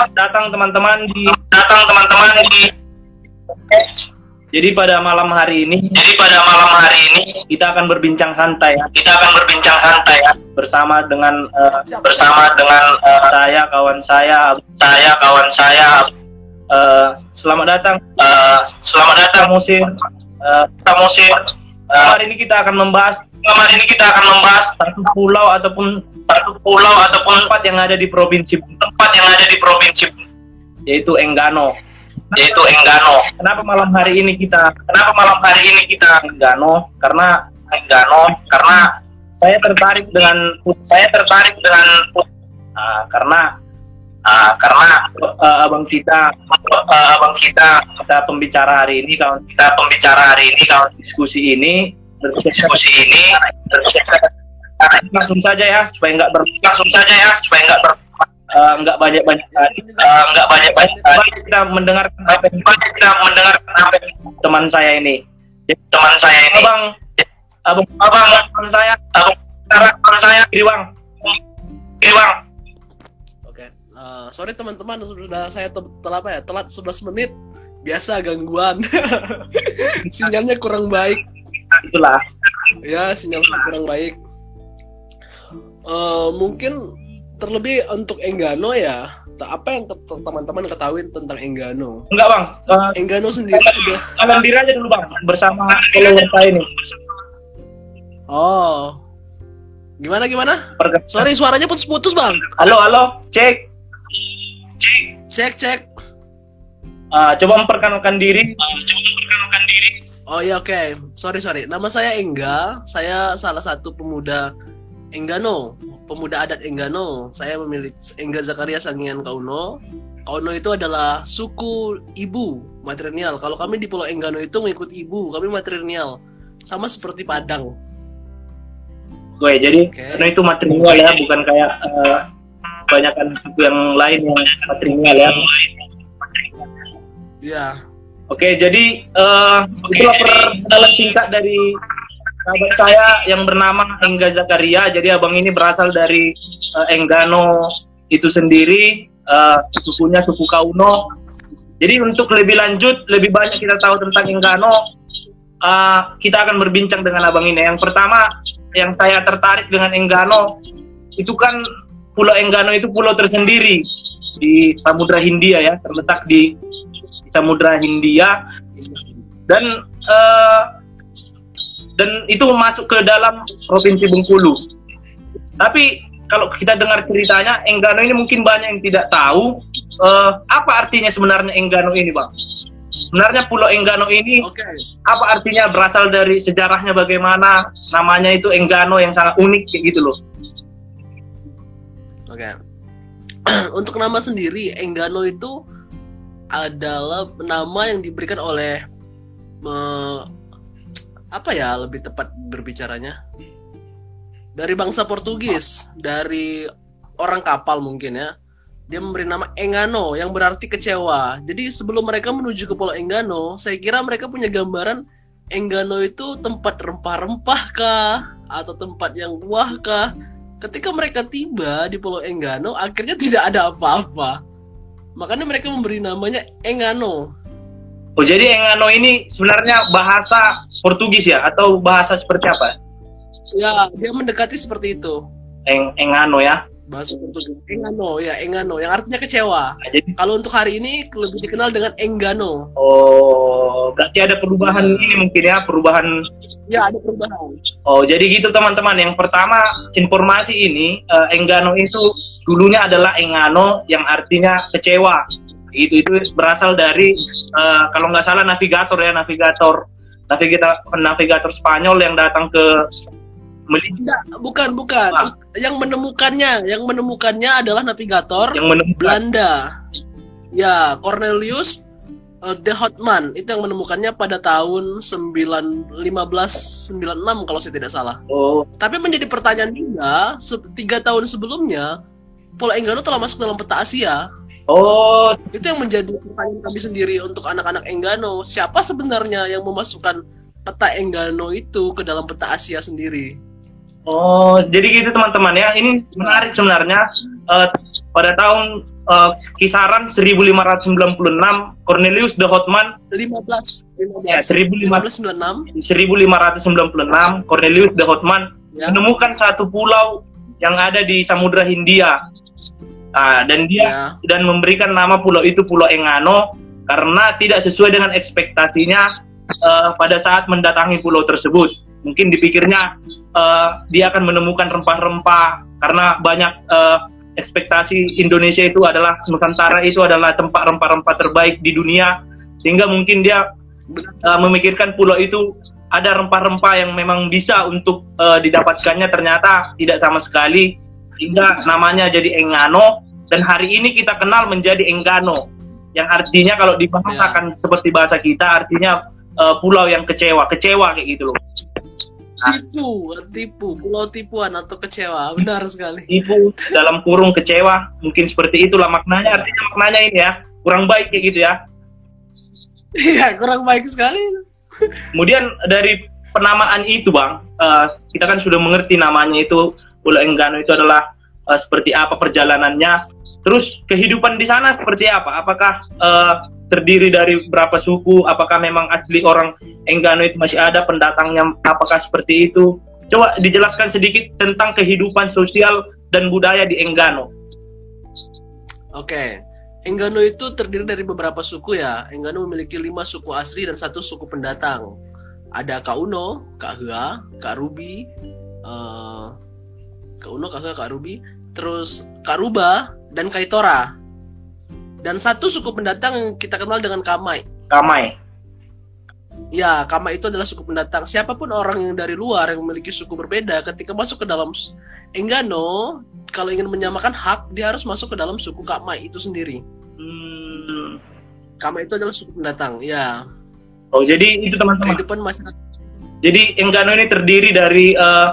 Selamat datang teman-teman di datang teman-teman di jadi pada malam hari ini, jadi pada malam hari ini kita akan berbincang santai. Kita akan berbincang santai ya bersama dengan uh, bersama dengan uh, saya kawan saya, saya kawan saya. Uh, selamat datang, uh, selamat datang musim, uh, musim. Uh, hari ini kita akan membahas, hari ini kita akan membahas satu pulau ataupun satu pulau ataupun tempat yang ada di provinsi tempat yang ada di provinsi yaitu Enggano yaitu Enggano. Kenapa malam hari ini kita? Kenapa malam hari ini kita Enggano? Karena Enggano karena saya tertarik dengan saya tertarik dengan uh, karena uh, karena uh, abang kita uh, abang kita kita pembicara hari ini kalau kita pembicara hari ini kalau diskusi ini diskusi ini langsung saja ya supaya nggak ber langsung saja ya supaya nggak ber uh, nggak banyak banyak uh, nggak banyak banyak banyak kita mendengar banyak kita mendengar apa teman saya ini. Teman saya ini. Abang abang abang teman saya. abang teman saya. Iriwang Iriwang uh, sorry teman-teman sudah saya telat apa ya telat 11 menit biasa gangguan sinyalnya kurang baik itulah ya sinyal kurang baik uh, mungkin terlebih untuk Enggano ya apa yang teman-teman ketahui tentang Enggano? Enggak bang, uh, Enggano sendiri udah. Kalian diri aja dulu bang bersama follower saya ini. Oh, gimana gimana? Sorry suaranya putus-putus bang. Halo halo, cek. Cek cek cek. Uh, coba memperkenalkan diri. Uh, coba memperkenalkan diri. Oh iya oke, okay. sorry sorry. Nama saya Engga, saya salah satu pemuda Enggano pemuda adat Enggano. Saya memiliki Engga Zakaria Sangian Kauno. Kauno itu adalah suku ibu matrilineal. Kalau kami di Pulau Enggano itu mengikuti ibu, kami matrilineal. Sama seperti Padang. Oke, jadi okay. karena itu matrilineal ya, bukan kayak uh, kebanyakan suku yang lain yang matrilineal ya. Ya. Oke, jadi uh, itulah perkenalan singkat dari sahabat saya yang bernama Engga Zakaria. Jadi abang ini berasal dari uh, Enggano itu sendiri, uh, sukunya suku Kauno. Jadi untuk lebih lanjut, lebih banyak kita tahu tentang Enggano, uh, kita akan berbincang dengan abang ini. Yang pertama, yang saya tertarik dengan Enggano, itu kan Pulau Enggano itu pulau tersendiri di Samudra Hindia ya, terletak di, di Samudra Hindia. Dan uh, dan itu masuk ke dalam provinsi Bengkulu. Tapi kalau kita dengar ceritanya, Enggano ini mungkin banyak yang tidak tahu uh, apa artinya sebenarnya Enggano ini, bang. Sebenarnya Pulau Enggano ini okay. apa artinya berasal dari sejarahnya bagaimana namanya itu Enggano yang sangat unik kayak gitu loh. Okay. Untuk nama sendiri Enggano itu adalah nama yang diberikan oleh apa ya lebih tepat berbicaranya? Dari bangsa Portugis dari orang kapal mungkin ya. Dia memberi nama Engano yang berarti kecewa. Jadi sebelum mereka menuju ke Pulau Engano saya kira mereka punya gambaran Engano itu tempat rempah-rempah kah? Atau tempat yang buah kah ketika mereka tiba di Pulau Enggano akhirnya tidak ada apa-apa makanya mereka memberi namanya Engano Oh jadi Engano ini sebenarnya bahasa Portugis ya atau bahasa seperti apa? Ya dia mendekati seperti itu. Eng Engano ya? Bahasa Portugis. Engano ya Engano yang artinya kecewa. Nah, jadi kalau untuk hari ini lebih dikenal dengan Enggano. Oh berarti ada perubahan ini mungkin ya perubahan? Ya ada perubahan. Oh jadi gitu teman-teman. Yang pertama informasi ini uh, Enggano itu dulunya adalah Engano yang artinya kecewa itu itu berasal dari uh, kalau nggak salah navigator ya navigator navigator navigator Spanyol yang datang ke Melilla. Bukan, bukan. Ah. Yang menemukannya, yang menemukannya adalah navigator yang menemukan. Belanda. Ya, Cornelius uh, de Hotman itu yang menemukannya pada tahun 9 1596 kalau saya tidak salah. Oh. Tapi menjadi pertanyaan juga, tiga tahun sebelumnya Pulau Enggano telah masuk dalam peta Asia Oh, itu yang menjadi pertanyaan kami sendiri untuk anak-anak Enggano. Siapa sebenarnya yang memasukkan peta Enggano itu ke dalam peta Asia sendiri? Oh, jadi gitu teman-teman ya. Ini menarik sebenarnya. Uh, pada tahun uh, kisaran 1596 Cornelius de Houtman 15 15 ya, 1596 1596 1596 Cornelius de Houtman ya. menemukan satu pulau yang ada di Samudra Hindia Ah, dan dia Ya. dan memberikan nama pulau itu Pulau Engano karena tidak sesuai dengan ekspektasinya eh, pada saat mendatangi pulau tersebut. Mungkin dipikirnya eh, dia akan menemukan rempah-rempah. Karena banyak eh, ekspektasi Indonesia itu adalah Nusantara itu adalah tempat rempah-rempah terbaik di dunia. Sehingga mungkin dia eh, memikirkan pulau itu ada rempah-rempah yang memang bisa untuk eh, didapatkannya. Ternyata tidak sama sekali. Hingga namanya jadi Engano. Dan hari ini kita kenal menjadi Enggano yang artinya kalau dibahasakan seperti bahasa kita artinya eh, pulau yang kecewa. Kecewa kayak gitu loh tipu tipu pulau tipuan atau kecewa. Benar sekali. Ibu dalam kurung kecewa. Mungkin seperti itulah maknanya. Artinya maknanya ini ya kurang baik kayak gitu ya. Iya kurang baik sekali. Kemudian dari penamaan itu bang eh, kita kan sudah mengerti namanya itu Pulau Enggano itu adalah eh, seperti apa perjalanannya? Terus kehidupan di sana seperti apa? Apakah eh, terdiri dari berapa suku? Apakah memang asli orang Enggano itu masih ada? Pendatangnya apakah seperti itu? Coba dijelaskan sedikit tentang kehidupan sosial dan budaya di Enggano. Oke, Enggano itu terdiri dari beberapa suku ya. Enggano memiliki lima suku asli dan satu suku pendatang. Ada Kak Uno, Kak Hua, Kak Ruby, Terus Kak Ruba dan Kaitora. Dan satu suku pendatang yang kita kenal dengan Kamai. Kamai Ya, Kamai itu adalah suku pendatang. Siapa pun orang yang dari luar yang memiliki suku berbeda, ketika masuk ke dalam Enggano, kalau ingin menyamakan hak, dia harus masuk ke dalam suku Kamai itu sendiri. Hmm. Kamai itu adalah suku pendatang. Ya, oh jadi itu teman-teman kehidupan masyarakat. Jadi Enggano ini terdiri dari eh,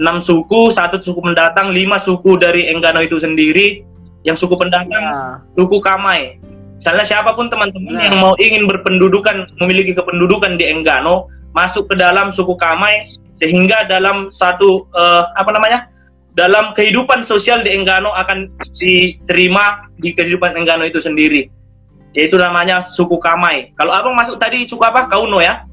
enam suku, satu suku pendatang, lima suku dari Enggano itu sendiri. Yang suku pendatang, Ya, suku Kamai. Misalnya siapa pun teman-teman Nah. yang mau ingin berpendudukan, memiliki kependudukan di Enggano, masuk ke dalam suku Kamai, sehingga dalam satu eh, apa namanya, dalam kehidupan sosial di Enggano akan diterima di kehidupan Enggano itu sendiri. Yaitu namanya suku Kamai. Kalau abang masuk tadi suku apa? Kauno ya?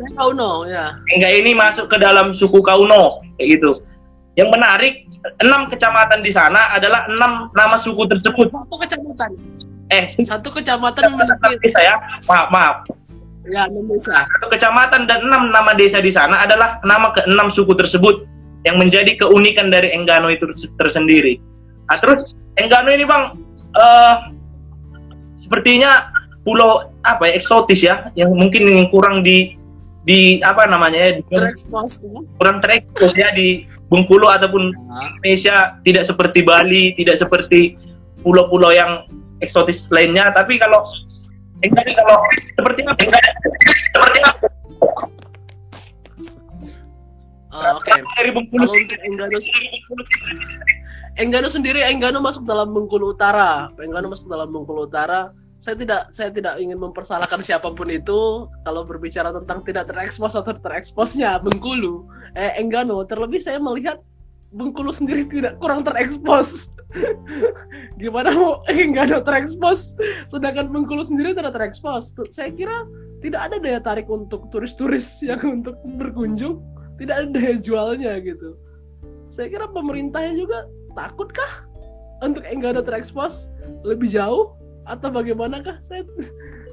Saya tahu no, ya. Enggak ini masuk ke dalam suku Kauno kayak gitu. Yang menarik enam kecamatan di sana adalah enam nama suku tersebut. Satu kecamatan. Eh, Satu kecamatan memiliki desa ya. Maaf, maaf. ya enam desa. Satu kecamatan dan enam nama desa di sana adalah nama keenam suku tersebut yang menjadi keunikan dari Enggano itu terse- tersendiri. Nah, terus Enggano ini bang, eh sepertinya pulau apa ya eksotis ya, yang mungkin yang kurang di di apa namanya ya, di- Terekspos kurang terekspos ya di Bengkulu ataupun Nah, Indonesia tidak seperti Bali, tidak seperti pulau-pulau yang eksotis lainnya. Tapi kalau enggak sih, kalau seperti apa? Seperti apa? eh, Oke. Dari Bengkulu. Kalau untuk Enggano Enggano sendiri Enggano masuk dalam Bengkulu Utara. Enggano masuk dalam Bengkulu Utara. Saya tidak saya tidak ingin mempersalahkan siapa pun itu kalau berbicara tentang tidak terekspos atau tereksposnya Bengkulu. Eh Enggano terlebih saya melihat Bengkulu sendiri tidak kurang terekspos. Gimana mau Enggano terekspos sedangkan Bengkulu sendiri tidak terekspos. Saya kira tidak ada daya tarik untuk turis-turis yang untuk berkunjung tidak ada daya jualnya gitu. Saya kira pemerintahnya juga takutkah untuk Enggano terekspos lebih jauh atau bagaimanakah? Saya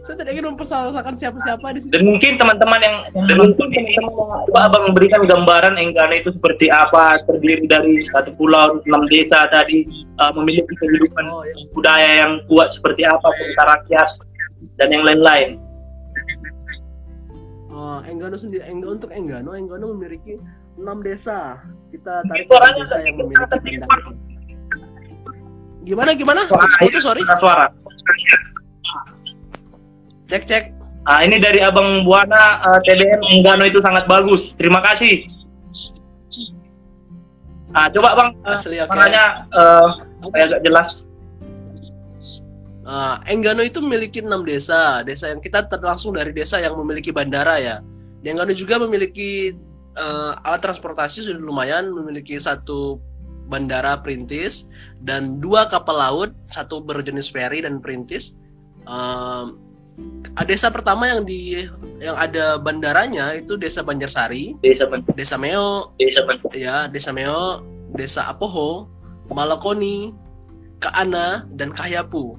saya tidak ingin mempersalahkan siapa-siapa di sini. Dan mungkin teman-teman yang dan mungkin ini coba abang memberikan gambaran Enggano itu seperti apa terdiri dari satu pulau enam desa tadi uh, memiliki kehidupan Oh, ya. budaya yang kuat seperti apa antara rakyat dan yang lain-lain. Oh, Enggano sendiri, Enggano untuk Enggano, Enggano memiliki enam desa. Kita tarik Suaranya desa yang memiliki. Gimana gimana? Suara sorry. suara. Cek cek. Nah, ini dari Abang Buana eh, TDM Enggano itu sangat bagus. Terima kasih. Nah, coba Bang eh, Asli oke. suaranya eh, supaya agak jelas. Ah, Enggano itu memiliki enam desa. Desa yang kita ter- langsung dari desa yang memiliki bandara ya. Enggano juga memiliki eh, alat transportasi sudah lumayan, memiliki satu bandara perintis dan dua kapal laut, satu berjenis ferry dan perintis. Um, desa pertama yang di yang ada bandaranya itu desa Banjarsari, Desa desa Meo, Desa ya desa Meo, desa Apoho, Malakoni, Kaana dan Kahyapu.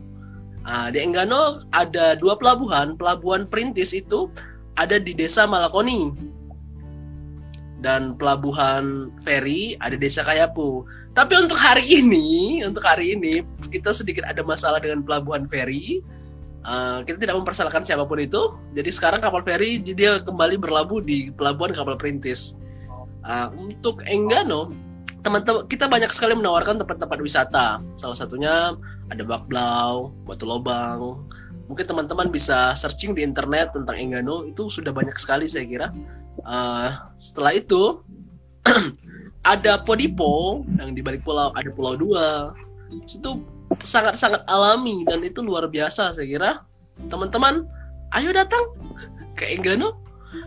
Nah, di Enggano ada dua pelabuhan. Pelabuhan Perintis itu ada di desa Malakoni dan pelabuhan feri ada desa Kayapu. Tapi untuk hari ini, untuk hari ini kita sedikit ada masalah dengan pelabuhan feri. Uh, kita tidak mempersalahkan siapa pun itu. Jadi sekarang kapal feri dia kembali berlabuh di pelabuhan kapal perintis. Uh, untuk Enggano, teman-teman kita banyak sekali menawarkan tempat-tempat wisata. Salah satunya ada Bakblau, Batu Lobang. Mungkin teman-teman bisa searching di internet tentang Enggano itu sudah banyak sekali saya kira. Uh, setelah itu ada Podipo yang di balik pulau ada Pulau Dua. Itu sangat-sangat alami dan itu luar biasa saya kira. Teman-teman, ayo datang ke Enggano.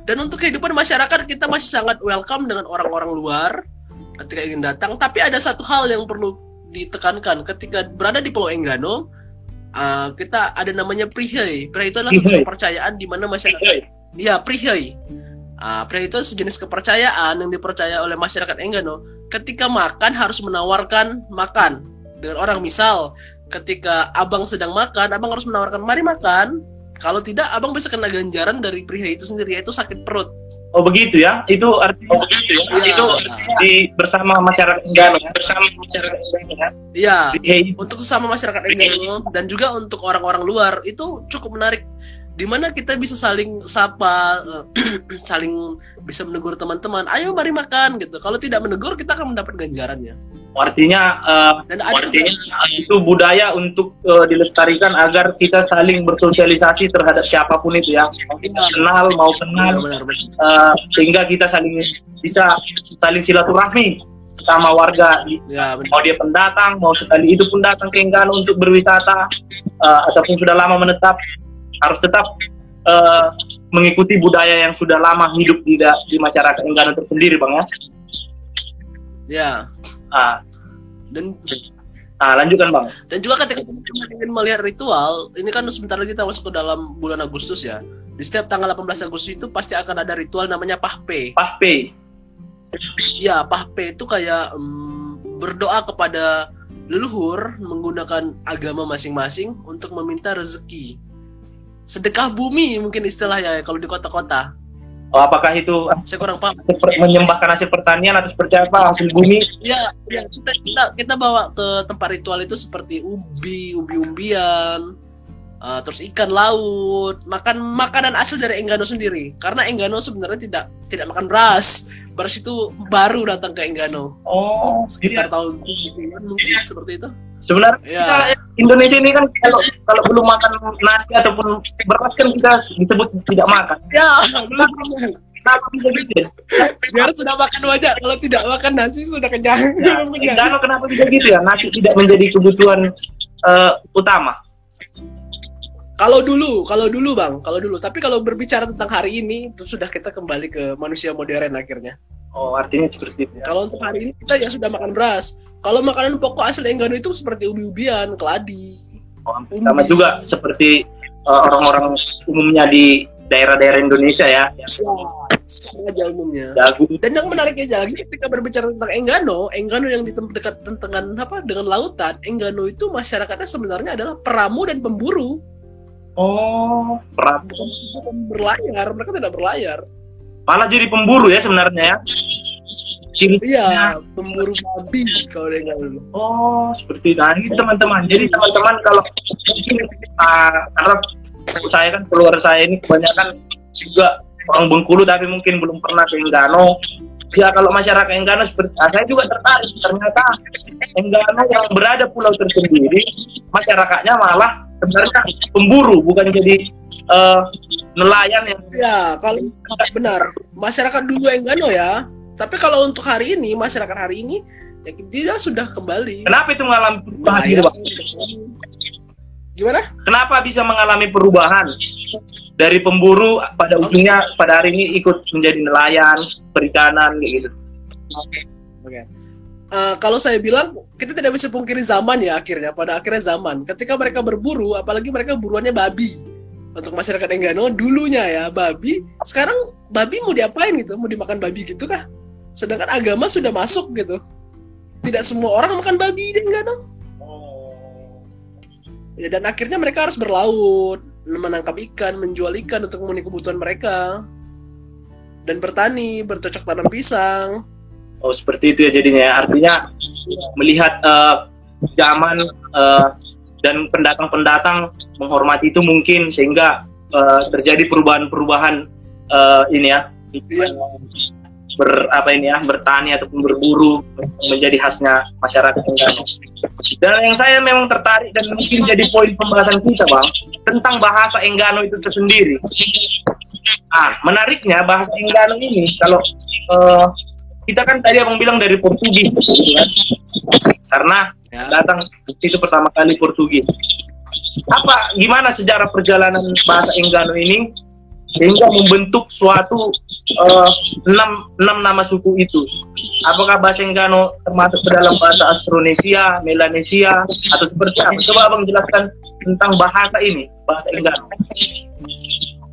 Dan untuk kehidupan masyarakat kita masih sangat welcome dengan orang-orang luar ketika ingin datang. Tapi ada satu hal yang perlu ditekankan ketika berada di Pulau Enggano, uh, kita ada namanya prihei. Prihei itu adalah satu kepercayaan di mana masyarakat Iya, prihei. Uh, prihei itu sejenis kepercayaan yang dipercaya oleh masyarakat Enggano. Ketika makan harus menawarkan makan dengan orang. Misal, ketika abang sedang makan, abang harus menawarkan mari makan. Kalau tidak, abang bisa kena ganjaran dari prihei itu sendiri, yaitu sakit perut. Oh begitu ya? Itu artinya oh, begitu ya? Iya. Itu di bersama masyarakat Enggano ya? Bersama masyarakat Enggano ya? Iya, untuk sesama masyarakat Enggano dan juga untuk orang-orang luar itu cukup menarik di mana kita bisa saling sapa eh, saling bisa menegur teman-teman. Ayo mari makan gitu. Kalau tidak menegur kita akan mendapat ganjarannya artinya dan ada artinya itu budaya untuk eh, dilestarikan agar kita saling bersosialisasi terhadap siapa pun itu ya. Mau kita kenal mau kenal benar benar eh, sehingga kita saling bisa saling silaturahmi sama warga. Ya benar. Mau dia pendatang mau sekali itu pun datang ke Enggano untuk berwisata eh, ataupun sudah lama menetap harus tetap eh, mengikuti budaya yang sudah lama hidup di di masyarakat Enggano tersendiri bang ya. Ya. Ah, dan ah, lanjutkan bang. Dan juga ketika teman-teman ingin melihat ritual ini kan sebentar lagi kita masuk ke dalam bulan Agustus ya. Di setiap tanggal 18 Agustus itu pasti akan ada ritual namanya Pahpe. Pahpe. Ya, pahpe itu kayak mm, berdoa kepada leluhur menggunakan agama masing-masing untuk meminta rezeki. Sedekah bumi mungkin istilahnya ya kalau di kota-kota. oh, apakah itu Saya kurang paham. menyembahkan hasil pertanian atau seperti apa hasil bumi Ya, ya kita, kita kita bawa ke tempat ritual itu seperti ubi, ubi-umbian, uh, terus ikan laut, makan makanan asal dari Enggano sendiri. Karena Enggano sebenarnya tidak tidak makan beras. Beras itu baru datang ke Enggano oh sekitar iya. tahun 70-an mungkin seperti itu. sebenarnya Ya. kita Indonesia ini kan kalau kalau belum makan nasi ataupun beras kan kita disebut tidak makan Ya, kenapa bisa gitu biar sudah makan banyak. Kalau tidak makan nasi sudah kenyang. Ya. Enggano kenapa bisa gitu ya nasi tidak menjadi kebutuhan eh, utama Kalau dulu, kalau dulu bang, kalau dulu. Tapi kalau berbicara tentang hari ini, itu sudah kita kembali ke manusia modern akhirnya. oh artinya seperti itu ya Kalau untuk hari ini kita ya sudah makan beras. Kalau makanan pokok asli Enggano itu seperti ubi-ubian, keladi. Oh, sama juga seperti eh, orang-orang umumnya di daerah-daerah Indonesia ya Ya, sama aja umumnya. jagung Dan yang menariknya lagi ketika berbicara tentang Enggano, Enggano yang di dekat dengan apa dengan lautan, Enggano itu masyarakatnya sebenarnya adalah peramu dan pemburu. Oh. Bukan berlayar mereka tidak berlayar. Malah jadi pemburu ya sebenarnya ya. Iya pemburu babi kalau dia nggak dulu Oh, seperti itu. Nah, ini teman-teman. Jadi teman-teman kalau mungkin ah, karena saya kan keluar saya ini kebanyakan juga orang Bengkulu tapi mungkin belum pernah ke Enggano. Ya kalau masyarakat Enggano seperti ah, saya juga tertarik. Ternyata Enggano yang berada pulau tersendiri masyarakatnya malah sebenarnya pemburu bukan jadi eh, nelayan yang ya kalau benar masyarakat dulu Enggano ya tapi kalau untuk hari ini masyarakat hari ini ya dia sudah kembali kenapa itu mengalami perubahan Nelayan. Gimana Kenapa bisa mengalami perubahan dari pemburu pada ujungnya pada hari ini ikut menjadi nelayan perikanan kayak gitu? Oke. Uh, kalau saya bilang kita tidak bisa pungkiri zaman ya akhirnya pada akhirnya zaman. Ketika mereka berburu apalagi mereka buruannya babi. Untuk masyarakat Enggano dulunya ya babi. Sekarang babi mau diapain gitu? Mau dimakan babi gitu kah? Sedangkan agama sudah masuk gitu. Tidak semua orang makan babi di Enggano ya dan akhirnya mereka harus berlaut menangkap ikan menjual ikan untuk memenuhi kebutuhan mereka. Dan bertani bercocok tanam pisang oh seperti itu ya jadinya ya. artinya melihat uh, zaman uh, dan pendatang-pendatang menghormati itu mungkin sehingga uh, terjadi perubahan-perubahan uh, ini ya iya. ber apa ini ya bertani ataupun berburu menjadi khasnya masyarakat Enggano. Dan yang saya memang tertarik dan mungkin jadi poin pembahasan kita bang tentang bahasa Enggano itu tersendiri. Ah menariknya bahasa Enggano ini kalau uh, kita kan tadi abang bilang dari Portugis, gitu kan? karena ya. datang itu pertama kali Portugis. Apa gimana sejarah perjalanan bahasa Enggano ini sehingga membentuk suatu uh, enam enam nama suku itu? Apakah bahasa Enggano termasuk ke dalam bahasa Austronesia, Melanesia atau seperti apa? Coba abang jelaskan tentang bahasa ini, bahasa Enggano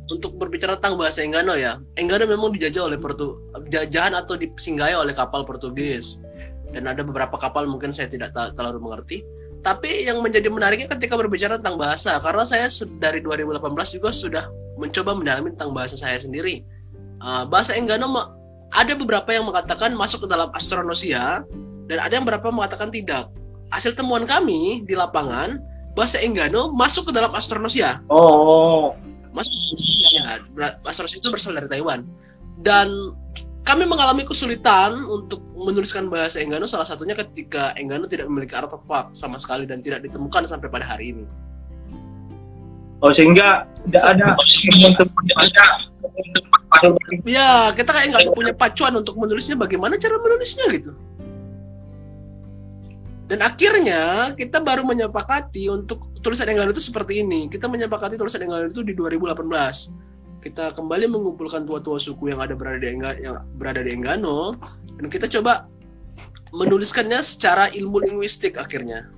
untuk berbicara tentang bahasa Enggano ya, Enggano memang dijajah oleh Portu jajahan atau disinggahi oleh kapal Portugis. Dan ada beberapa kapal mungkin saya tidak terlalu mengerti. Tapi yang menjadi menariknya ketika berbicara tentang bahasa, karena saya dari 2018 juga sudah mencoba mendalami tentang bahasa saya sendiri. Uh, bahasa Enggano ada beberapa yang mengatakan masuk ke dalam astronosia dan ada yang beberapa mengatakan tidak. Hasil temuan kami di lapangan, bahasa Enggano masuk ke dalam astronosia. Oh. Masuk ya, astronosia itu berasal dari Taiwan. Dan kami mengalami kesulitan untuk menuliskan bahasa Enggano salah satunya ketika Enggano tidak memiliki artefak sama sekali dan tidak ditemukan sampai pada hari ini. Oh sehingga tidak ada Ya kita kayak nggak punya pacuan untuk menulisnya bagaimana cara menulisnya gitu. Dan akhirnya kita baru menyepakati untuk tulisan Enggano itu seperti ini. Kita menyepakati tulisan Enggano itu di 2018 kita kembali mengumpulkan tua-tua suku yang ada berada di Engga, yang berada di Enggano dan kita coba menuliskannya secara ilmu linguistik akhirnya.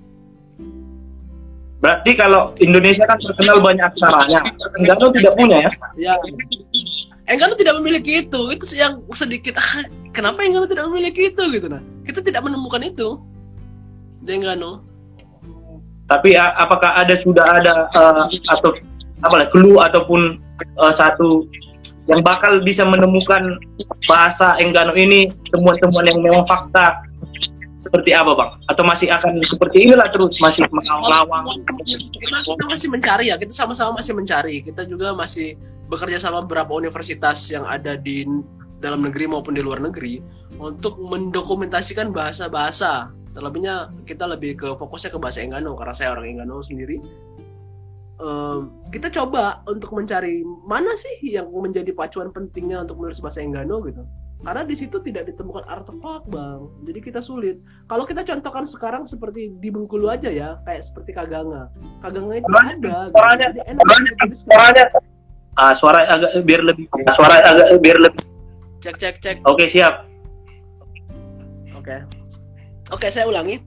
Berarti kalau Indonesia kan terkenal banyak aksaranya, Enggano tidak punya ya? Ya. Enggano tidak memiliki itu. Itu yang sedikit ah, kenapa Enggano tidak memiliki itu gitu nah. Kita tidak menemukan itu di Enggano. Tapi apakah ada sudah ada uh, atau apa clue ataupun uh, satu yang bakal bisa menemukan bahasa Enggano ini temuan-temuan yang memang fakta seperti apa bang? Atau masih akan seperti inilah terus masih mengawang? Kita masih mencari ya, kita sama-sama masih mencari. Kita juga masih bekerja sama beberapa universitas yang ada di dalam negeri maupun di luar negeri untuk mendokumentasikan bahasa-bahasa. Terlebihnya kita lebih ke fokusnya ke bahasa Enggano karena saya orang Enggano sendiri. Kita coba untuk mencari mana sih yang menjadi pacuan pentingnya untuk menulis bahasa Enggano gitu. Karena di situ tidak ditemukan artefak bang. Jadi kita sulit. Kalau kita contohkan sekarang seperti di Bengkulu aja ya kayak seperti Kaganga. Kaganga itu suaranya, ada suaranya, gitu. enak suaranya, suaranya, ah, suara agak biar lebih suara agak biar lebih cek cek cek. Oke okay, siap. Oke. okay. Oke saya ulangi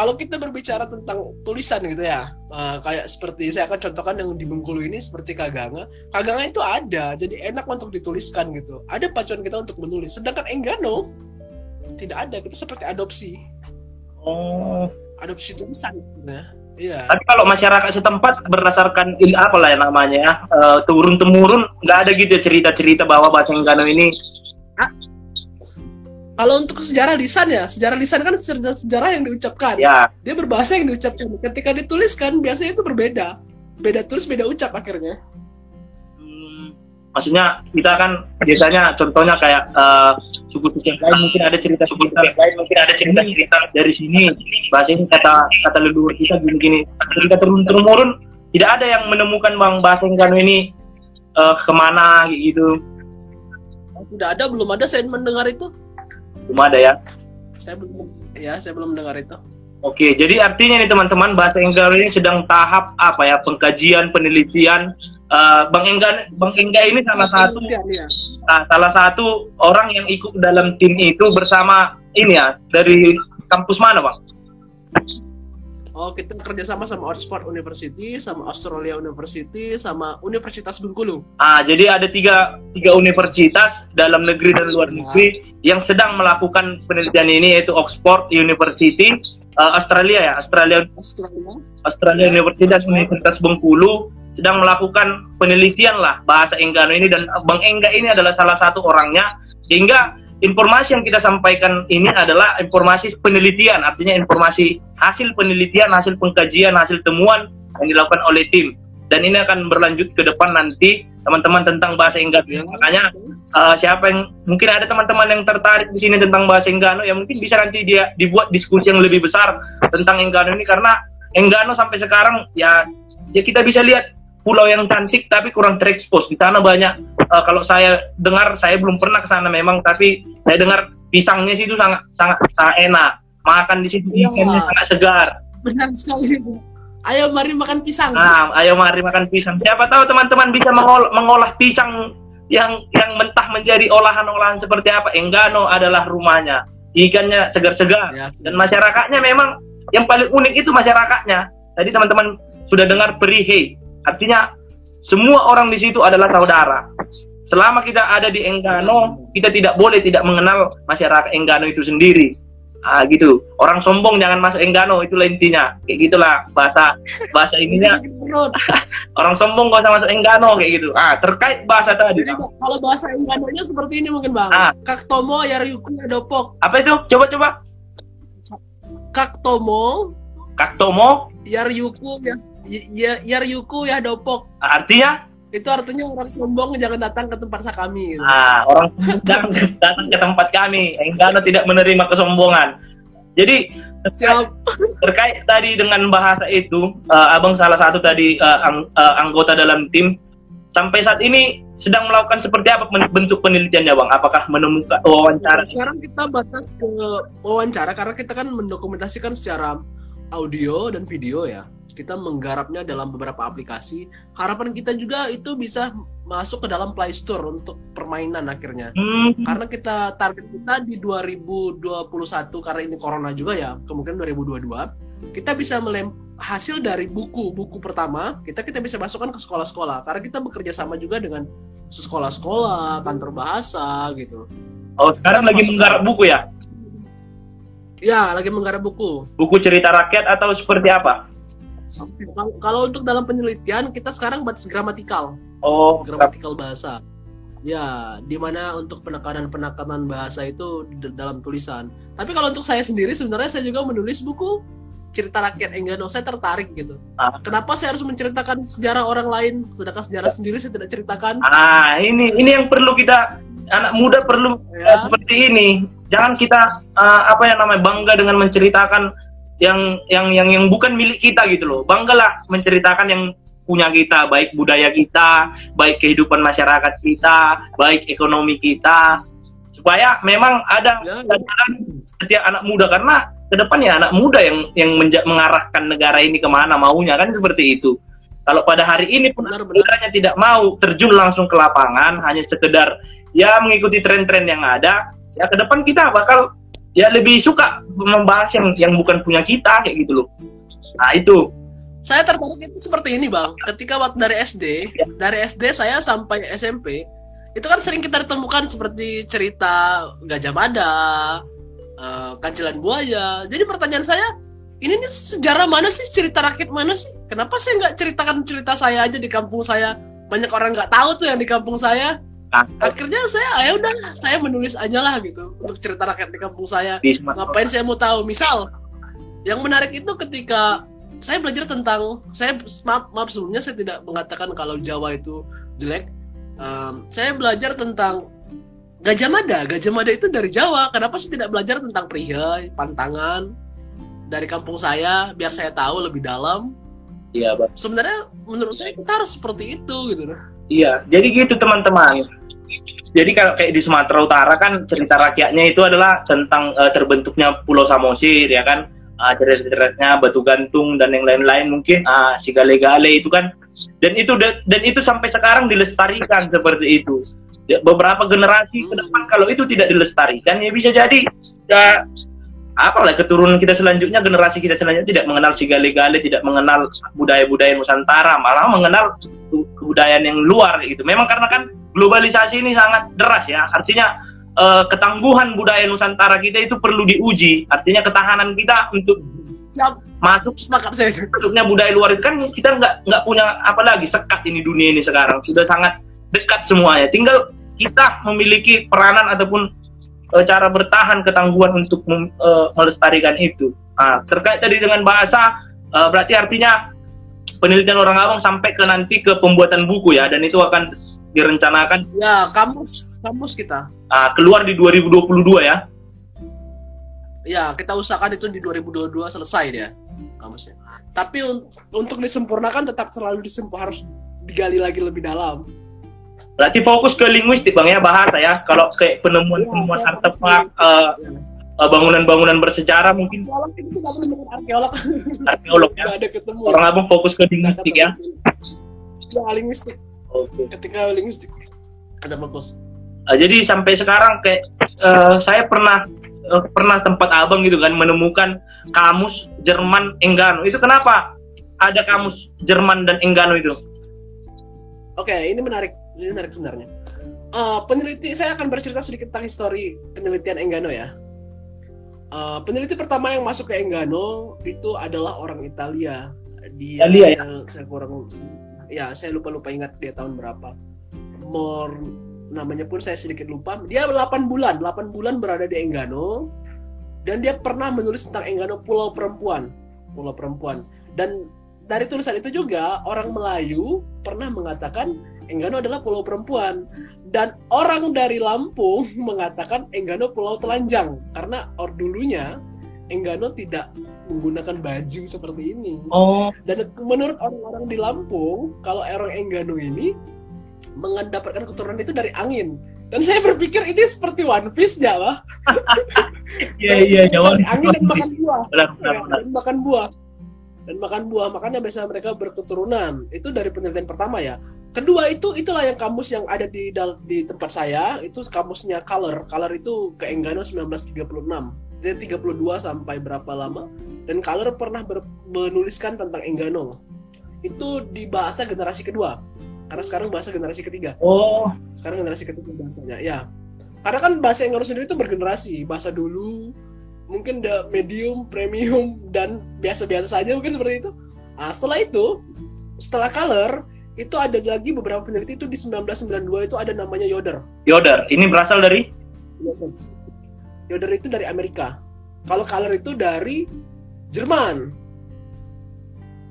kalau kita berbicara tentang tulisan gitu ya, uh, kayak seperti saya akan contohkan yang di Bengkulu ini seperti Kaganga. Kaganga itu ada, jadi enak untuk dituliskan gitu. Ada pacuan kita untuk menulis. Sedangkan Enggano tidak ada, kita seperti adopsi. Oh, adopsi tulisan gitu ya. Iya. Tapi kalau masyarakat setempat berdasarkan il apa lah ya namanya ya, uh, turun temurun nggak ada gitu ya cerita-cerita bahwa bahasa Enggano ini kalau untuk sejarah lisan ya, sejarah lisan kan sejarah, sejarah yang diucapkan. Ya. Dia berbahasa yang diucapkan. Ketika dituliskan biasanya itu berbeda. Beda tulis, beda ucap akhirnya. Hmm, maksudnya kita kan biasanya contohnya kayak uh, suku-suku yang lain mungkin ada cerita suku yang lain mungkin ada cerita cerita dari sini bahasa ini kata kata leluhur kita gini gini cerita turun turun tidak ada yang menemukan bang bahasa Inggris ini uh, ke mana gitu tidak ada belum ada saya mendengar itu belum ada ya? Saya belum ya, saya belum dengar itu. Oke, jadi artinya nih teman-teman bahasa Inggris ini sedang tahap apa ya pengkajian penelitian. Uh, Bang Engga, Bang Engga ini salah satu ya. uh, salah satu orang yang ikut dalam tim itu bersama ini ya dari kampus mana bang? Oh, kita kerjasama sama Oxford University, sama Australia University, sama Universitas Bengkulu. Ah, jadi ada tiga, tiga universitas dalam negeri dan luar negeri yang sedang melakukan penelitian ini yaitu Oxford University, uh, Australia ya, Australia Australia. Australia University dan Universitas Bengkulu sedang melakukan penelitian lah bahasa Enggano ini dan Bang Engga ini adalah salah satu orangnya sehingga informasi yang kita sampaikan ini adalah informasi penelitian, artinya informasi hasil penelitian, hasil pengkajian, hasil temuan yang dilakukan oleh tim. Dan ini akan berlanjut ke depan nanti teman-teman tentang bahasa Enggano. Ya. Makanya uh, siapa yang mungkin ada teman-teman yang tertarik di sini tentang bahasa Enggano, ya mungkin bisa nanti dia dibuat diskusi yang lebih besar tentang Enggano ini karena Enggano sampai sekarang ya, ya kita bisa lihat pulau yang cantik tapi kurang terekspos. Di sana banyak uh, kalau saya dengar saya belum pernah ke sana memang tapi saya dengar pisangnya sih itu sangat sangat, sangat enak. Makan di situ Iya. ikannya sangat segar. Benar sekali. Ayo mari makan pisang. nah ayo mari makan pisang. Siapa tahu teman-teman bisa mengolah, mengolah pisang yang yang mentah menjadi olahan-olahan seperti apa. Enggano adalah rumahnya. Ikannya segar-segar. Ya, dan masyarakatnya memang yang paling unik itu masyarakatnya. Tadi teman-teman sudah dengar perihe artinya semua orang di situ adalah saudara. Selama kita ada di Enggano kita tidak boleh tidak mengenal masyarakat Enggano itu sendiri. Ah gitu. Orang sombong jangan masuk Enggano itulah intinya. Kayak gitulah bahasa bahasa ininya. Orang sombong gak usah masuk Enggano kayak gitu. Ah terkait bahasa tadi. Jadi, kalau bahasa Inggrisnya seperti ini mungkin bang. Ah. Kaktomo Yaryuku Yadopok. apa itu? Coba coba. Kaktomo. Kaktomo? Yaryuku ya ya Yaryuku Yadopok. artinya Itu artinya orang sombong jangan datang ke tempat kami. Gitu. Ah, orang datang, datang ke tempat kami. Enggano tidak menerima kesombongan. Jadi terkait, Siap. terkait tadi dengan bahasa itu, eh, abang salah satu tadi eh, ang- eh, anggota dalam tim. Sampai saat ini sedang melakukan seperti apa bentuk penelitiannya, bang? Apakah menemukan wawancara? Sekarang kita batas ke wawancara karena kita kan mendokumentasikan secara audio dan video ya. Kita menggarapnya dalam beberapa aplikasi. Harapan kita juga itu bisa masuk ke dalam Play Store untuk permainan akhirnya. Hmm, Karena kita target kita di 2021 karena ini corona juga ya, kemungkinan 2022 kita bisa melem hasil dari buku buku pertama kita kita bisa masukkan ke sekolah-sekolah karena kita bekerja sama juga dengan sekolah-sekolah kantor bahasa gitu oh, sekarang lagi menggarap buku ya? ya lagi menggarap buku Buku cerita rakyat atau seperti apa? Kalau, kalau untuk dalam penelitian kita sekarang batas gramatikal. Oh, gramatikal bahasa. Ya di mana untuk penekanan-penekanan bahasa itu dalam tulisan. Tapi kalau untuk saya sendiri sebenarnya saya juga menulis buku cerita rakyat. Enggano saya tertarik gitu. Ah. kenapa saya harus menceritakan sejarah orang lain? Sedangkan sejarah sendiri saya tidak ceritakan. Ah ini ini yang perlu kita anak muda perlu Ya. Eh, seperti ini. Jangan kita eh, apa yang namanya bangga dengan menceritakan yang yang yang yang bukan milik kita gitu loh. Banggalah menceritakan yang punya kita, baik budaya kita, baik kehidupan masyarakat kita, baik ekonomi kita. Supaya memang ada Ya, ya. kesadaran setiap anak muda karena ke depan ya anak muda yang yang menja- mengarahkan negara ini ke mana maunya kan seperti itu. Kalau pada hari ini pun negaranya tidak mau terjun langsung ke lapangan, hanya sekedar ya mengikuti tren-tren yang ada, ya ke depan kita bakal ya lebih suka membahas yang yang bukan punya kita kayak gitu loh. Nah itu. Saya tertarik itu seperti ini bang. Ketika waktu dari SD Ya. dari SD saya sampai SMP itu kan sering kita ditemukan seperti cerita Gajah Mada eh, Kancelan Buaya. Jadi pertanyaan saya ini nih sejarah mana sih? Cerita rakyat mana sih? Kenapa saya nggak ceritakan cerita saya aja di kampung saya? Banyak orang nggak tahu tuh yang di kampung saya nah, akhirnya saya ya udah saya menulis aja lah gitu untuk cerita rakyat di kampung saya. Di ngapain saya mau tahu? Misal yang menarik itu ketika saya belajar tentang saya maaf, maaf sebelumnya saya tidak mengatakan kalau Jawa itu jelek. Em, saya belajar tentang Gajah Mada. Gajah Mada itu dari Jawa. Kenapa sih tidak belajar tentang perihai pantangan dari kampung saya biar saya tahu lebih dalam? Iya, sebenarnya menurut saya kita harus seperti itu gitu. Iya, jadi gitu teman-teman. Jadi kalau kayak di Sumatera Utara kan cerita rakyatnya itu adalah tentang eh, terbentuknya Pulau Samosir ya kan, Ah, cerita-ceritanya Batu Gantung dan yang lain-lain mungkin. Ah, si Gale-Gale itu kan, dan itu dan itu sampai sekarang dilestarikan seperti itu. Ya, beberapa generasi ke depan kalau itu tidak dilestarikan ya bisa jadi. Ya apalah keturunan kita selanjutnya generasi kita selanjutnya tidak mengenal si gale-gale tidak mengenal budaya-budaya Nusantara malah mengenal kebudayaan yang luar gitu. Memang karena kan globalisasi ini sangat deras ya artinya uh, ketangguhan budaya Nusantara kita itu perlu diuji artinya ketahanan kita untuk Siap. masuk Sepakat saya. masuknya budaya luar itu kan kita nggak nggak punya apa lagi sekat ini dunia ini sekarang sudah sangat dekat semuanya tinggal kita memiliki peranan ataupun uh, cara bertahan ketangguhan untuk uh, melestarikan itu. Nah, terkait tadi dengan bahasa, berarti artinya penelitian orang Abang sampai ke nanti ke pembuatan buku ya, dan itu akan direncanakan. Ya, kamus kamus kita. Uh, keluar di 2022 ya. Ya, kita usahakan itu di 2022 selesai dia kamusnya. Tapi un untuk disempurnakan tetap selalu disempur harus digali lagi lebih dalam. Berarti fokus ke linguistik bang ya bahasa ya. Kalau kayak penemuan-penemuan ya, artefak uh, bangunan-bangunan bersejarah mungkin arkeolog arkeolog ya ada ketemu orang abang fokus ke linguistik ya ya linguistik oke ketika linguistik ada bagus uh, jadi sampai sekarang kayak uh, saya pernah uh, pernah tempat abang gitu kan menemukan kamus Jerman Enggano itu kenapa ada kamus Jerman dan Enggano itu oke ini menarik ini menarik sebenarnya. Uh, peneliti saya akan bercerita sedikit tentang histori penelitian Enggano ya. Uh, peneliti pertama yang masuk ke Enggano itu adalah orang Italia. Dia Italia, ya? saya, saya kurang ya saya lupa lupa ingat dia tahun berapa. More namanya pun saya sedikit lupa. Dia 8 bulan, 8 bulan berada di Enggano dan dia pernah menulis tentang Enggano Pulau Perempuan, Pulau Perempuan. Dan dari tulisan itu juga orang Melayu pernah mengatakan Enggano adalah pulau perempuan dan orang dari Lampung mengatakan Enggano pulau telanjang karena or dulunya Enggano tidak menggunakan baju seperti ini. Oh. Dan menurut orang-orang di Lampung, kalau orang Enggano ini mendapatkan keturunan itu dari angin. Dan saya berpikir ini seperti One Piece ya, lah. Iya iya, jawab. Angin dan makan buah. Benar, benar, benar. Dan makan buah. Dan makan buah, makanya biasanya mereka berketurunan. Itu dari penelitian pertama ya. Kedua itu itulah yang kamus yang ada di di tempat saya itu kamusnya Color. Color itu ke Enggano 1936. Dari 32 sampai berapa lama dan Color pernah ber, menuliskan tentang Enggano. Itu di bahasa generasi kedua. Karena sekarang bahasa generasi ketiga. Oh, sekarang generasi ketiga bahasanya. Ya. Karena kan bahasa Enggano sendiri itu bergenerasi. Bahasa dulu mungkin the medium, premium dan biasa-biasa saja mungkin seperti itu. Nah, setelah itu, setelah Color itu ada lagi beberapa peneliti itu di 1992 itu ada namanya Yoder. Yoder, ini berasal dari? Yoder itu dari Amerika. Kalau Color itu dari Jerman.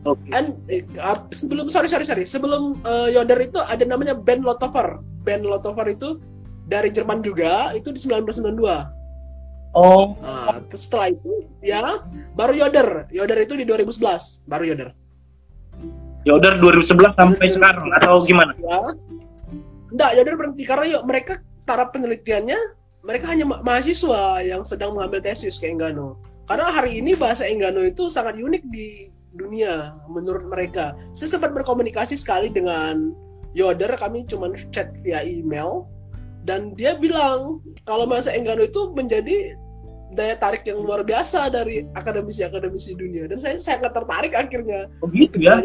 Oke. Okay. And uh, sebelum sorry sorry sorry sebelum uh, Yoder itu ada namanya Ben Lotover. Ben Lotover itu dari Jerman juga itu di 1992. Oh. Nah, setelah itu ya baru Yoder. Yoder itu di 2011 baru Yoder. Yoder 2011 sampai sekarang atau gimana? Ya. Enggak, Yoder berhenti karena yuk mereka para penelitiannya mereka hanya ma mahasiswa yang sedang mengambil tesis ke Enggano. Karena hari ini bahasa Enggano itu sangat unik di dunia menurut mereka. Saya sempat berkomunikasi sekali dengan Yoder, kami cuma chat via email dan dia bilang kalau bahasa Enggano itu menjadi daya tarik yang luar biasa dari akademisi-akademisi dunia dan saya sangat tertarik akhirnya. Oh gitu ya?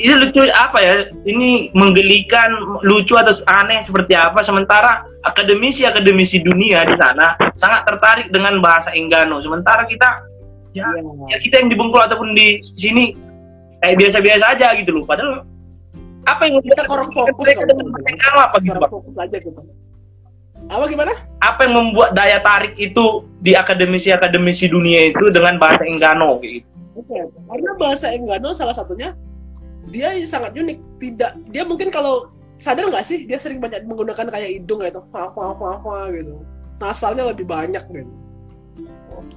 ini lucu apa ya? Ini menggelikan, lucu atau aneh seperti apa? Sementara akademisi-akademisi dunia di sana sangat tertarik dengan bahasa Enggano. Sementara kita ya, ya. ya kita yang di Bengkulu ataupun di sini kayak biasa-biasa aja gitu loh. Padahal apa yang kita kurang fokus mereka dengan Enggano apa gitu, Fokus aja gitu apa gimana? Apa yang membuat daya tarik itu di akademisi-akademisi dunia itu dengan bahasa Enggano gitu? Karena bahasa Enggano salah satunya dia sangat unik. Tidak, dia mungkin kalau sadar nggak sih dia sering banyak menggunakan kayak hidung gitu, fa fa fa fa gitu. Nasalnya lebih banyak gitu.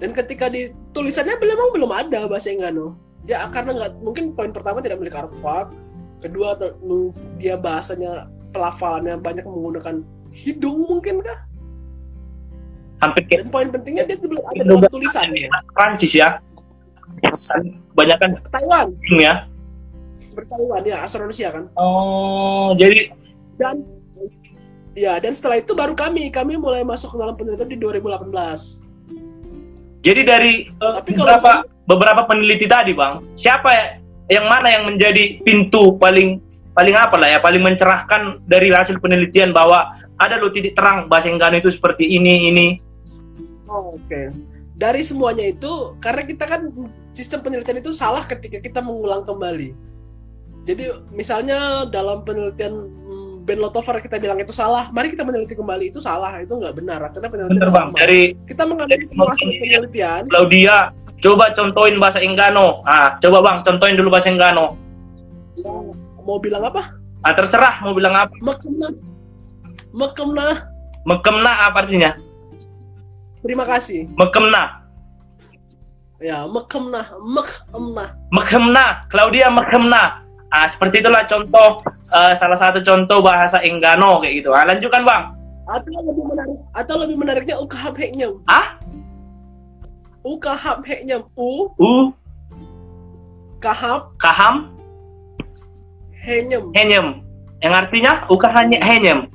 Dan ketika di tulisannya memang belum ada bahasa Enggano. Dia karena nggak mungkin poin pertama tidak memiliki artefak, kedua dia bahasanya pelafalannya banyak menggunakan hidung mungkin kah? Hampir Dan poin pentingnya dia belum ada dalam tulisan ya. Prancis ya. Banyak kan Taiwan. ya. Bertaiwan ya, Astronesia kan. Oh, jadi dan ya dan setelah itu baru kami kami mulai masuk ke dalam penelitian di 2018. Jadi dari uh, Tapi kalau beberapa beberapa peneliti tadi, Bang, siapa ya, yang mana yang menjadi pintu paling paling apa lah ya, paling mencerahkan dari hasil penelitian bahwa ada loh titik terang bahasa Enggano itu seperti ini ini. Oh, Oke. Dari semuanya itu, karena kita kan sistem penelitian itu salah ketika kita mengulang kembali. Jadi misalnya dalam penelitian hmm, Ben Lotover kita bilang itu salah, mari kita meneliti kembali itu salah, itu nggak benar. Karena penelitian Bener, Bang. Dari kita mengambil semua hasil penelitian. Claudia, coba contohin bahasa Enggano. Ah, coba Bang, contohin dulu bahasa Enggano. Mau bilang apa? Ah, terserah mau bilang apa. Mekemna. Mekemna. Mekemna apa artinya? Terima kasih. Mekemna. Ya, mekemna, mekemna. Mekemna, Claudia Mekemna. Ah, seperti itulah contoh eh, salah satu contoh bahasa Enggano kayak gitu. Ah, lanjutkan Bang. Atau lebih menarik, atau lebih menariknya ukahap heknya. Ah, Ukahap heknya. U, u, kahap, kaham, henyem. henyem. Yang artinya ukah hanya henyem.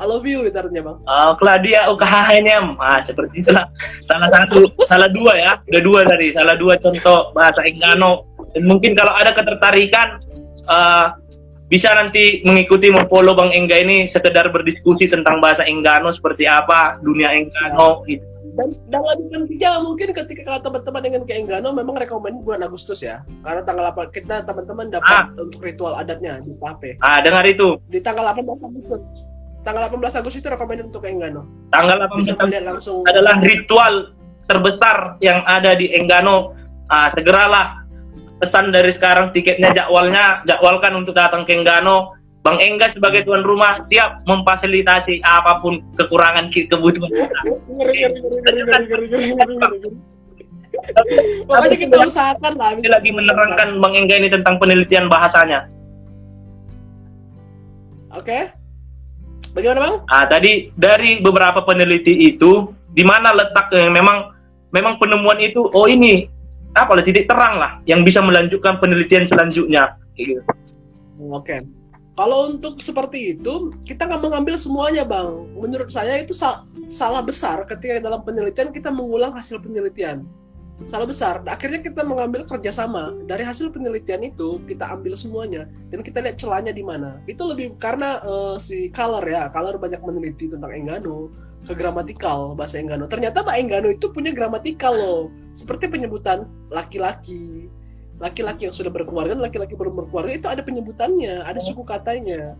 I love you artinya bang. Oh, Claudia ukah henyem. Ah, seperti itulah salah satu, salah dua ya. Udah dua tadi, salah dua contoh bahasa Enggano. Dan mungkin kalau ada ketertarikan eh, bisa nanti mengikuti memfollow Bang Engga ini sekedar berdiskusi tentang bahasa Enggano seperti apa, dunia Enggano gitu. Dan dalam tiga mungkin ketika kalau teman-teman dengan ke Enggano memang rekomend bulan Agustus ya. Karena tanggal 8 kita teman-teman dapat Ah. untuk ritual adatnya di Pape. Ah, dengar itu. Di tanggal 18 Agustus. Tanggal 18 Agustus itu rekomend untuk Enggano. Tanggal Bisa 18 melihat langsung adalah ritual terbesar yang ada di Enggano. Ah, segeralah pesan dari sekarang tiketnya jadwalnya jadwalkan untuk datang ke Enggano. Bang Engga sebagai tuan rumah siap memfasilitasi apa pun kekurangan kebutuhan kita. Pokoknya kita usahakan lah. Kita lagi menerangkan Bang Engga ini tentang penelitian bahasanya. Oke. Okay. Bagaimana Bang? Ah, tadi dari beberapa peneliti itu di mana letak yang memang memang penemuan itu oh ini apa titik terang lah yang bisa melanjutkan penelitian selanjutnya. Iya. Oke. Okay. Kalau untuk seperti itu, kita nggak mengambil semuanya, Bang. Menurut saya itu sa- salah besar ketika dalam penelitian kita mengulang hasil penelitian. Salah besar. Akhirnya kita mengambil kerjasama. Dari hasil penelitian itu, kita ambil semuanya. Dan kita lihat celahnya di mana. Itu lebih karena eh, si Color ya. Color banyak meneliti tentang Enggano. Ke gramatikal, bahasa Enggano. Ternyata Pak Enggano itu punya gramatikal loh. Seperti penyebutan laki-laki, laki-laki yang sudah berkeluarga dan laki-laki belum berkeluarga itu ada penyebutannya, ada suku katanya.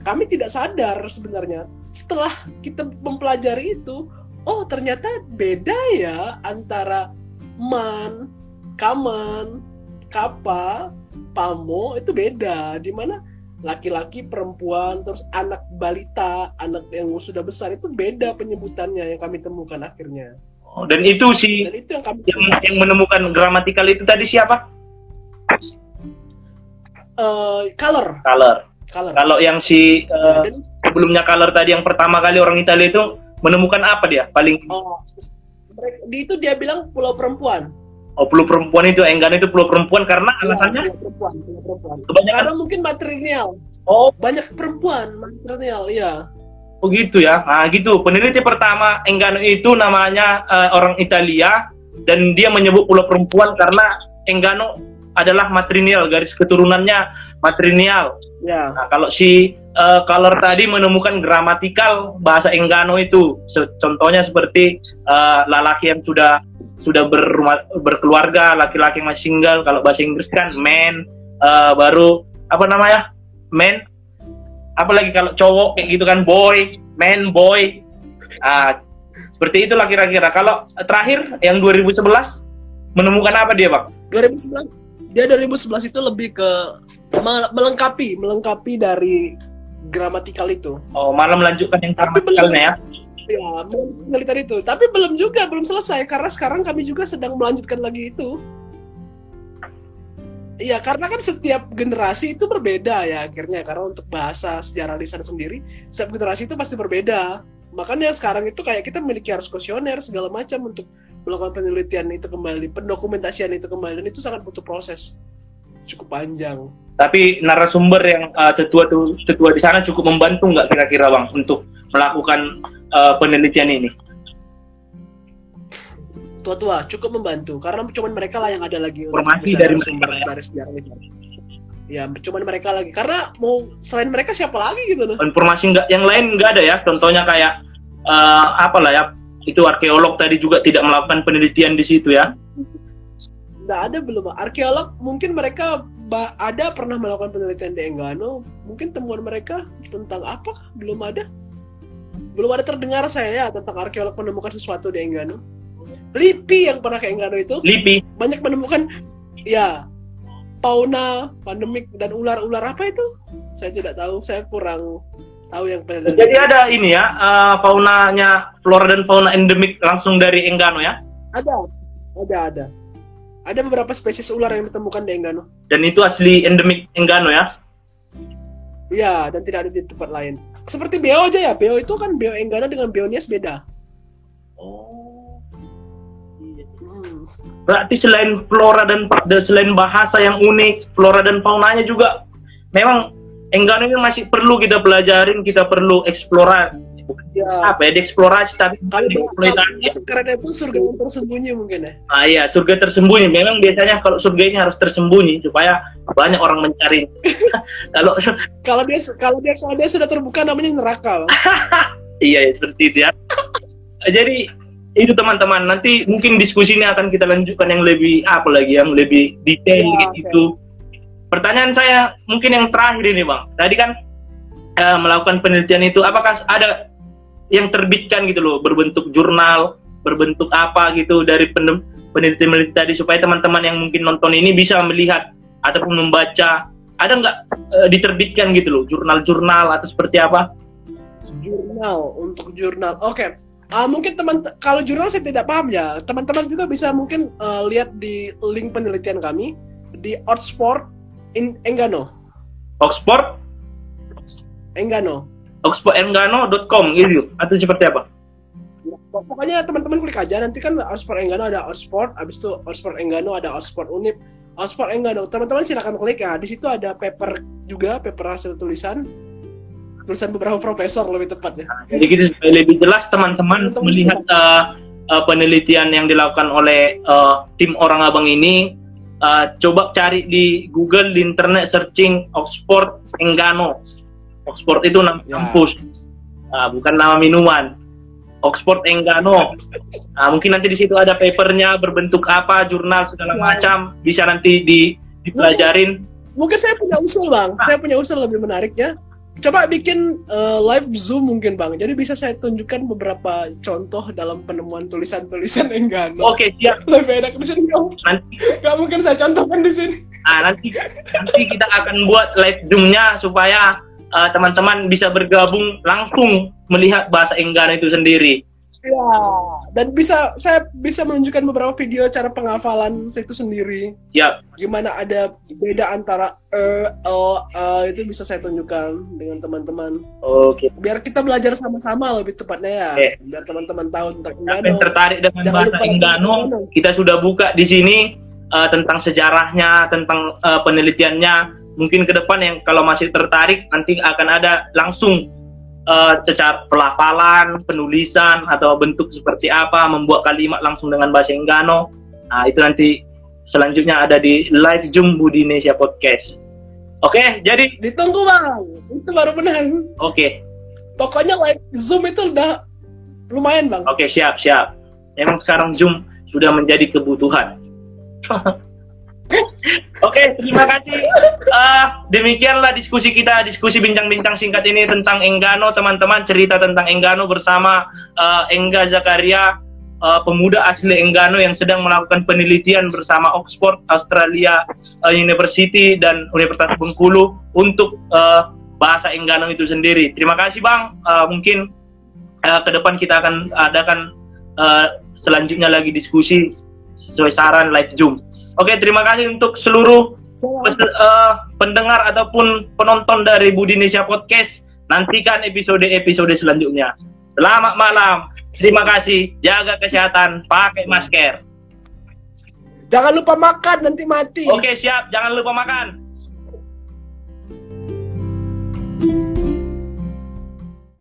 Kami tidak sadar sebenarnya setelah kita mempelajari itu, oh ternyata beda ya antara man, kaman, kapa, pamo itu beda. Di mana laki-laki, perempuan, terus anak balita, anak yang sudah besar itu beda penyebutannya yang kami temukan akhirnya. Oh, dan itu si Dan itu yang kami yang, yang menemukan gramatikal itu tadi siapa? Eh, color, Color. color. Kalau yang si Dan sebelumnya Color tadi yang pertama kali orang Italia itu menemukan apa dia? Paling Oh, di itu dia bilang pulau perempuan. oh pulau perempuan itu Enggano itu pulau perempuan karena alasannya Pulau perempuan, pulau perempuan. kebanyakan Karena mungkin matrilineal. oh Banyak perempuan matrilineal, iya. begitu ya. Nah, gitu. Peneliti pertama Enggano itu namanya eh, orang Italia dan dia menyebut pulau perempuan karena Enggano adalah matrilineal, garis keturunannya matrilineal. Ya. Nah, kalau si eh, Color tadi menemukan gramatikal bahasa Enggano itu, contohnya seperti eh, lelaki yang sudah sudah berumah, berkeluarga, laki-laki yang masih single. Kalau bahasa Inggris kan man, eh, baru apa namanya man. Apalagi kalau cowok kayak gitu kan boy, man, boy. Ah, seperti itulah kira-kira. Kalau terakhir yang 2011 menemukan apa dia, Bang? 2011 dia 2011 itu lebih ke me- melengkapi, melengkapi dari gramatikal itu. Oh, malah melanjutkan yang gramatikalnya ya. Ya, penelitian itu. Tapi belum juga, belum selesai karena sekarang kami juga sedang melanjutkan lagi itu. Iya, karena kan setiap generasi itu berbeda ya akhirnya. Karena untuk bahasa sejarah lisan sendiri, setiap generasi itu pasti berbeda. Makanya sekarang itu kayak kita memiliki harus kuesioner segala macam untuk melakukan penelitian itu kembali, pendokumentasian itu kembali, dan itu sangat butuh proses. Cukup panjang. Tapi narasumber yang uh, tetua tuh tetua di sana cukup membantu nggak kira-kira bang untuk melakukan uh, penelitian ini? tua-tua cukup membantu. Karena cuman mereka lah yang ada lagi Informasi dari sumber ya. dari sejarah ya cuman mereka lagi. Karena mau selain mereka siapa lagi gitu loh? Informasi nggak yang lain nggak ada ya? Contohnya kayak eh, apa lah ya itu arkeolog tadi juga tidak melakukan penelitian di situ ya? Nggak ada belum. Arkeolog mungkin mereka ada pernah melakukan penelitian di Enggano mungkin temuan mereka tentang apa? Belum ada. Belum ada terdengar saya ya tentang arkeolog menemukan sesuatu di Enggano Lipi yang pernah ke Enggano itu. LIPI. Banyak menemukan ya fauna pandemik dan ular-ular apa itu? Saya tidak tahu saya kurang tahu yang jadi ada ini ya eh, faunanya flora dan fauna endemik langsung dari Enggano ya ada ada ada ada beberapa spesies ular yang ditemukan di Enggano dan itu asli endemik Enggano ya Iya, dan tidak ada di tempat lain. Seperti Beo aja ya, Beo itu kan Beo Enggana dengan Beo Nias beda. oh Hmm. berarti selain flora dan dan selain bahasa yang unik flora dan faunanya juga memang Enggano ini masih perlu kita pelajarin kita perlu eksplorasi Ya. apa ya dieksplorasi tapi Kalau dieksploitasi keren itu surga yang tersembunyi mungkin ya. Ah iya, surga tersembunyi. Memang biasanya kalau surga ini harus tersembunyi supaya banyak orang mencari. kalau Kalau dia kalau dia kalau dia sudah terbuka namanya neraka. Iya ya, seperti itu ya. Jadi itu teman-teman. Nanti mungkin diskusi ini akan kita lanjutkan yang lebih apa lagi, yang lebih detail Ya, gitu. Pertanyaan saya mungkin yang terakhir ini bang. Tadi kan eh, melakukan penelitian itu, apakah ada yang terbitkan gitu loh, berbentuk jurnal, berbentuk apa gitu dari pen- peneliti-peneliti tadi supaya teman-teman yang mungkin nonton ini bisa melihat ataupun membaca ada nggak eh, diterbitkan gitu loh jurnal-jurnal atau seperti apa? Jurnal untuk jurnal. Oke. Ah, mungkin teman kalau jurnal saya tidak paham ya. Teman-teman juga bisa mungkin eh, lihat di link penelitian kami di Oxford in Enggano. Oxford, Enggano. oxfordengano.com gitu atau seperti apa? Pokoknya teman-teman klik aja nanti kan Oxford Enggano ada Oxford, habis itu Oxford Enggano ada Oxford Unip, Oxford Enggano. Teman-teman silakan klik ya. Di situ ada paper juga, paper hasil tulisan. Tulisan beberapa profesor lebih tepatnya. Jadi gitu supaya lebih jelas teman-teman melihat eh, eh, penelitian yang dilakukan oleh eh, tim orang abang ini. Eh, coba cari di Google di internet searching Oxford Enggano. Oxford itu nama Ya. kampus, Ah, bukan nama minuman. Oxford Enggano. Nah, mungkin nanti di situ ada papernya berbentuk apa, jurnal segala macam, bisa nanti di dipelajarin. Mungkin saya punya usul bang, saya punya usul lebih menariknya. Coba bikin eh, live zoom mungkin bang. Jadi bisa saya tunjukkan beberapa contoh dalam penemuan tulisan-tulisan Enggano. Oke, siap. Lebih enak di sini? Nanti Nggak mungkin saya contohkan di sini. Ah, nanti nanti kita akan buat live zoom-nya supaya uh, teman-teman bisa bergabung langsung melihat bahasa Enggano itu sendiri. Ya, dan bisa saya bisa menunjukkan beberapa video cara penghafalan itu sendiri. Siap. Gimana ada beda antara e, o, e, itu bisa saya tunjukkan dengan teman-teman. Oke. Biar kita belajar sama-sama lebih tepatnya ya. Oke. Biar teman-teman tahu tentang Siapa yang Enggano. tertarik dengan Jangan bahasa Enggano, Enggano. kita sudah buka di sini uh, tentang sejarahnya, tentang uh, penelitiannya. Mungkin ke depan yang kalau masih tertarik nanti akan ada langsung uh, secara pelafalan, penulisan atau bentuk seperti apa, membuat kalimat langsung dengan bahasa Enggano. Nah, itu nanti selanjutnya ada di live Zoom Budi Indonesia Podcast. Oke, jadi Ditunggu bang, itu baru benar. oke, Pokoknya live zoom itu udah lumayan bang. oke siap siap. Memang sekarang Zoom sudah menjadi kebutuhan. Oke, terima kasih. Eh, demikianlah diskusi kita, diskusi bincang-bincang singkat ini tentang Enggano, teman-teman. Cerita tentang Enggano bersama eh, Engga Zakaria, eh, pemuda asli Enggano yang sedang melakukan penelitian bersama Oxford, Australia eh, University dan Universitas Bengkulu untuk eh, bahasa Enggano itu sendiri. Terima kasih, Bang. Eh, mungkin eh, ke depan kita akan adakan eh, selanjutnya lagi diskusi sesuai saran live Zoom. Oke, terima kasih untuk seluruh eh, pendengar ataupun penonton dari Budi Indonesia Podcast. Nantikan episode-episode selanjutnya. Selamat malam. Terima kasih. Jaga kesehatan. Pakai masker. Jangan lupa makan nanti mati. Oke, siap. Jangan lupa makan.